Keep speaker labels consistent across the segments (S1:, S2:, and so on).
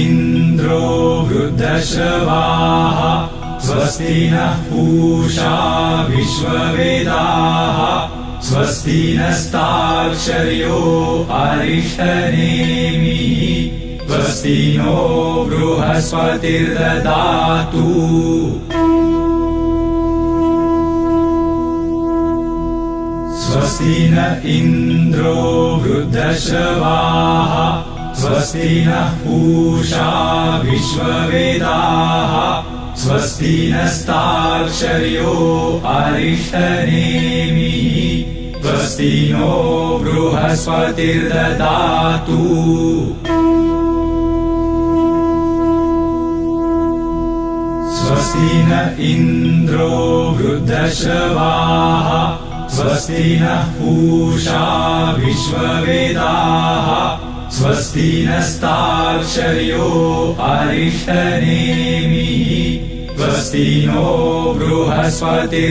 S1: इन्द्रो वृद्धश्रवाः स्वस्ति नः पूषा विश्ववेदाः स्वस्ति नस्ताक्षर्यो अरिष्टनेमिः स्वस्ति नो बृहस्पतिर्ददातु। स्वस्ति न इन्द्रो वृद्धश्रवाः स्वस्ति नः पूषा विश्ववेदाः। स्वस्ति नस्ताक्षर्यो अरिष्टनेमिः। स्वस्ति नो बृहस्पतिर्ददातु। स्वस्ति न इन्द्रो वृद्धश्रवाः स्वस्ति नः पूषा विश्ववेदाः स्वस्ति नस्ताक्षर्यो अरिष्टनेमिः। स्वस्ति नो बृहस्पतिर्ददातु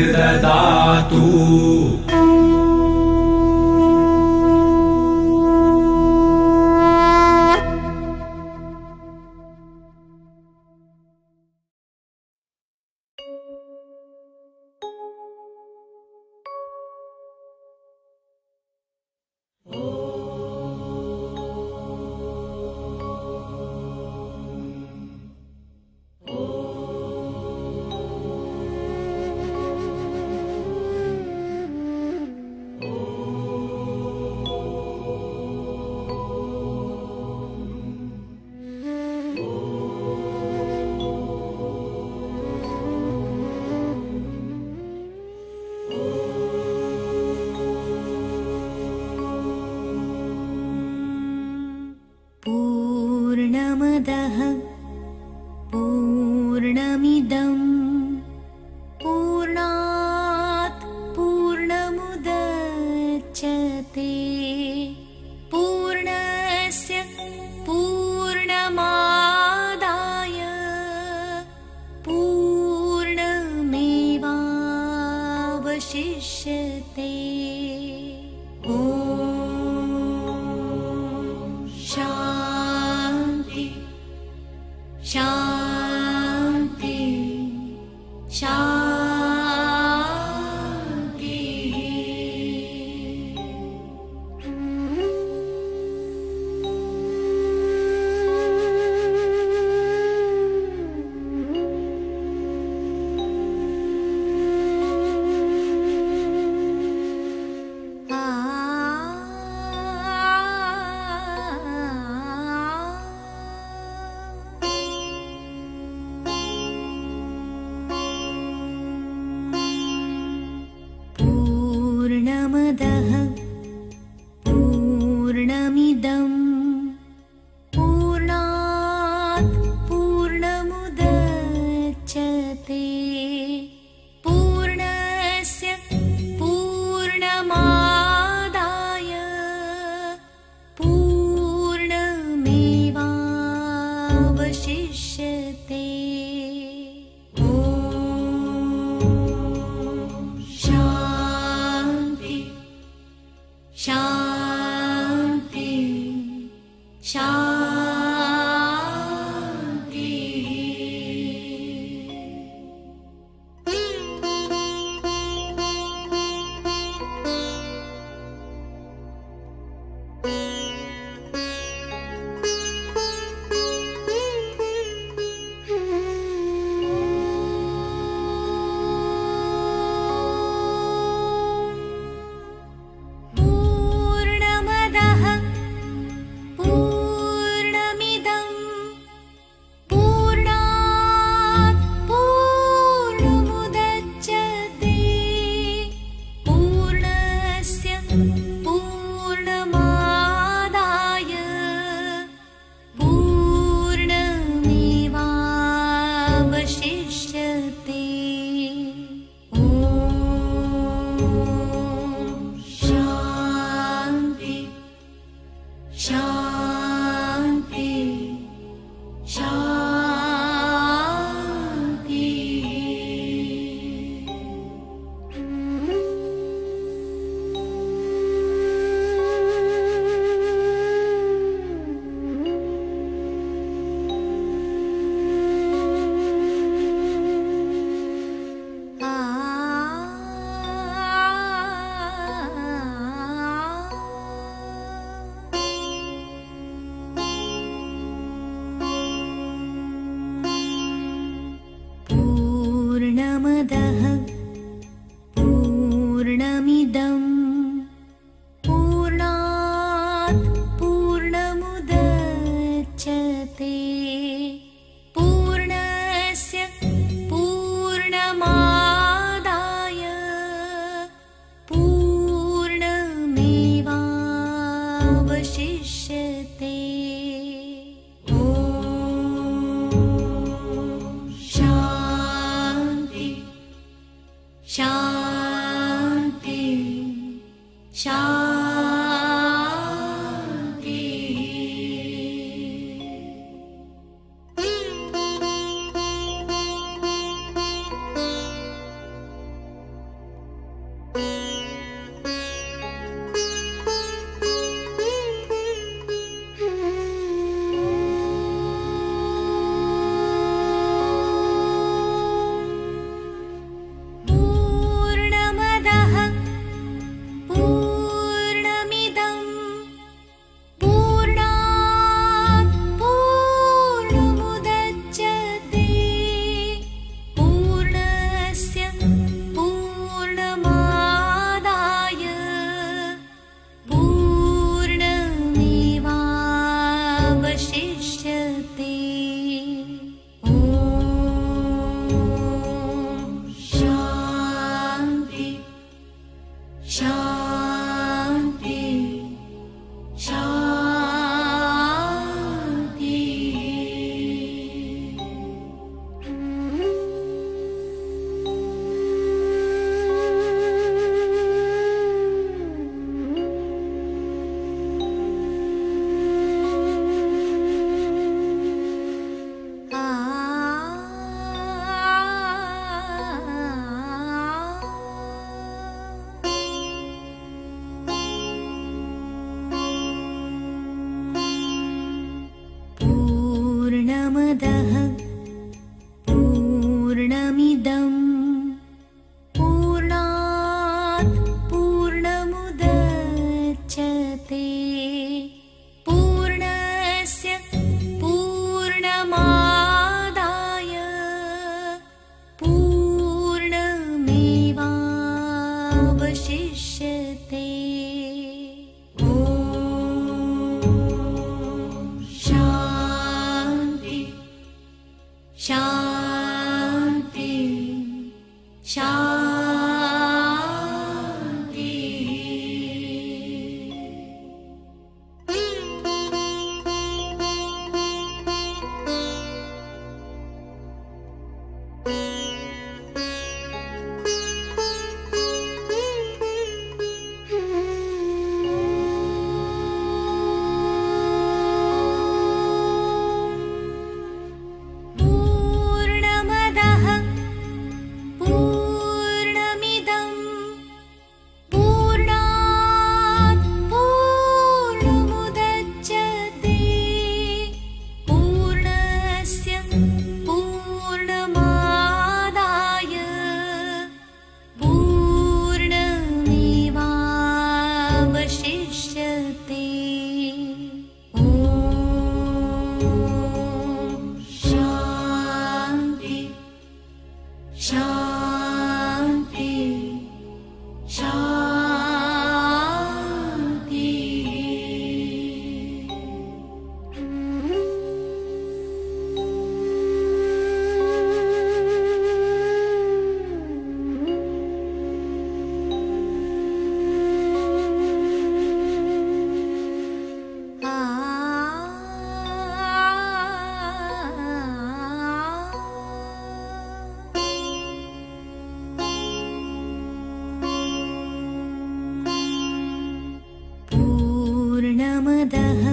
S2: पूर्णमदः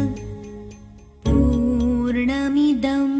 S2: पूर्णमिदम्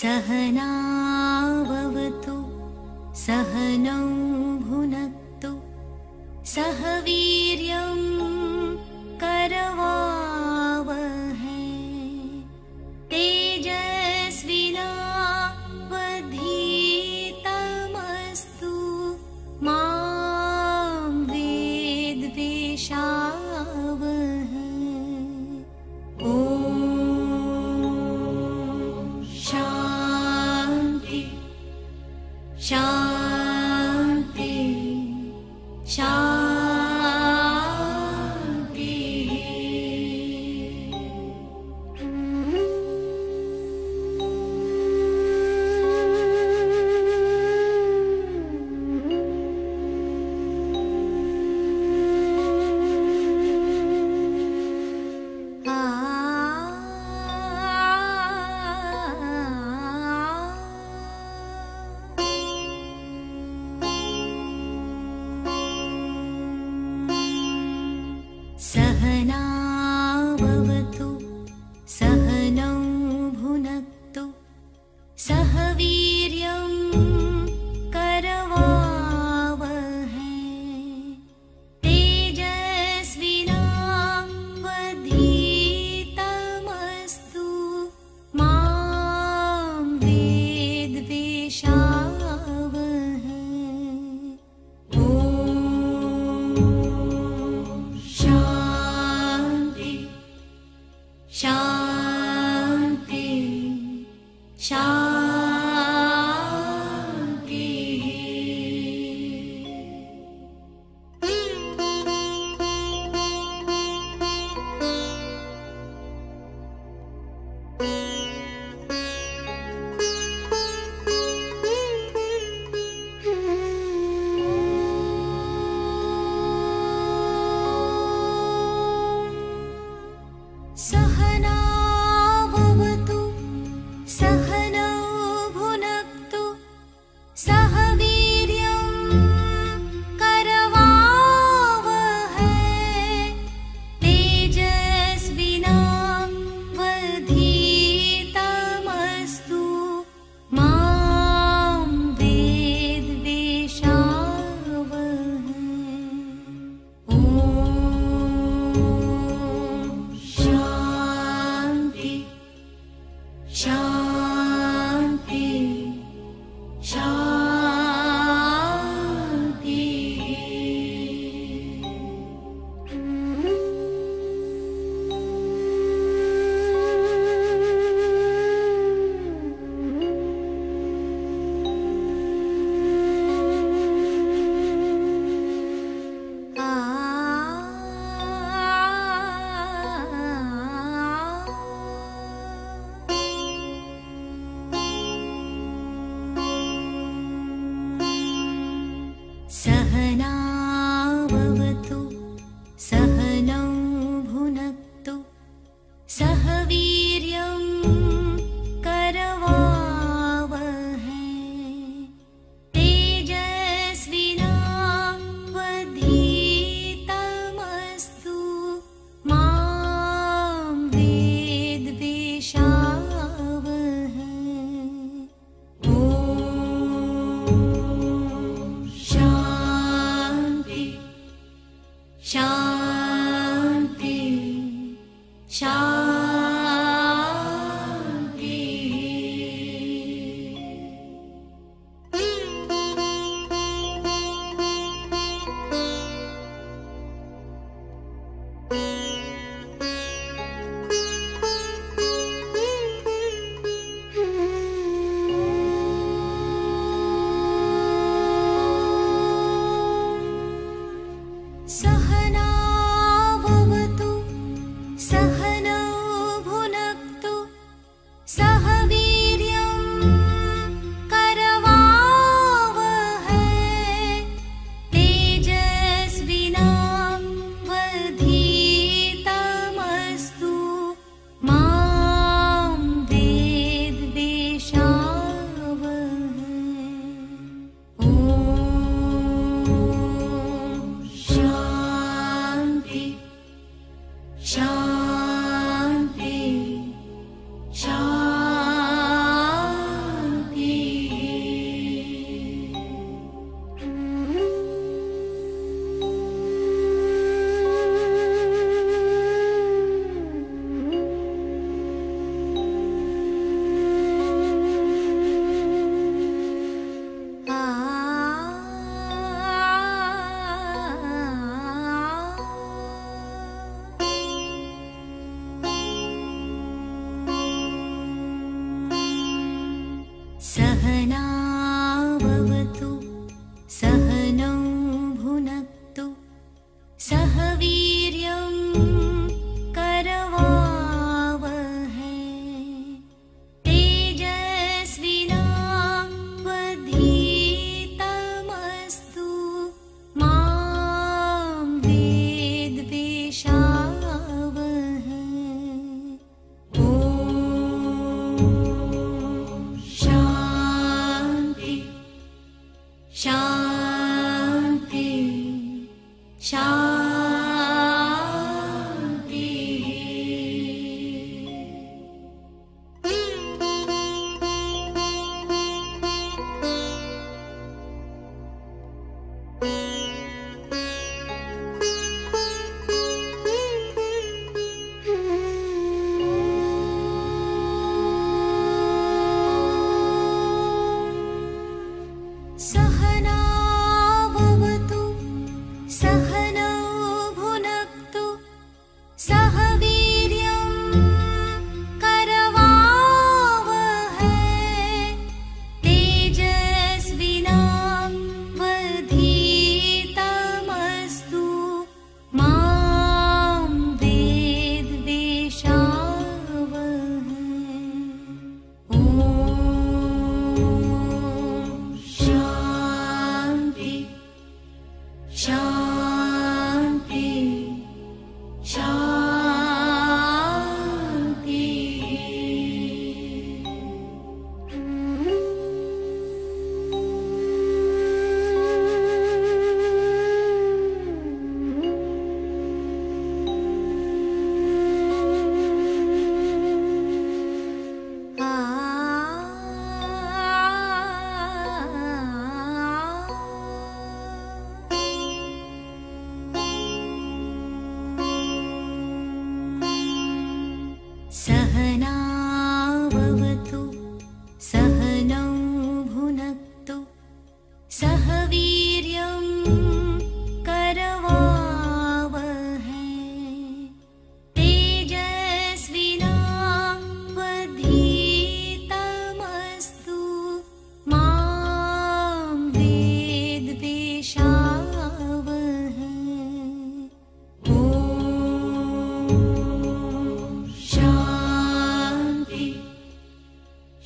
S1: सहनावतु सहनौ भुनक्तु सह वीर्यं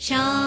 S1: शान्ति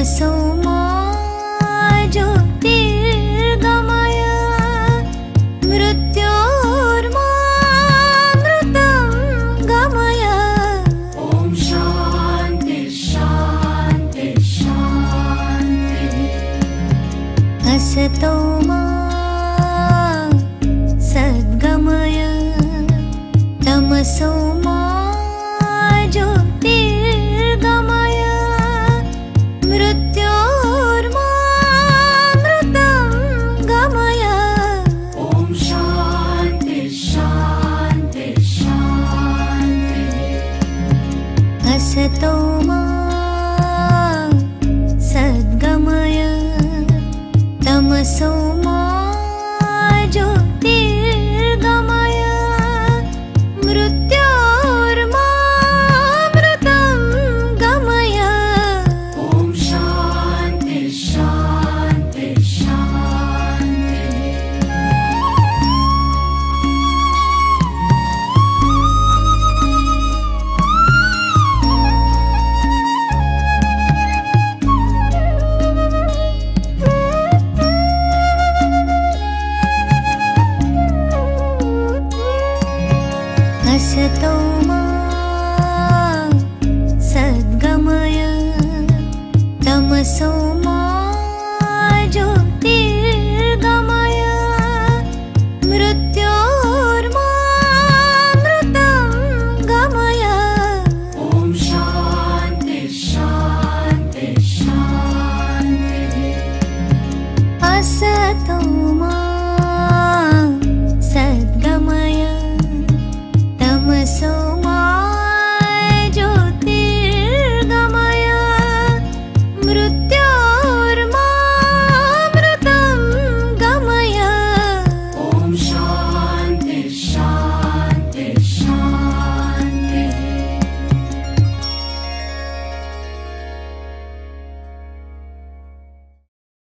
S1: असौ मा ज्योतिर्गमय मृत्योर्मामृतं गमय
S3: ॐ शान्ति शान्ति शान्ति।
S1: असतो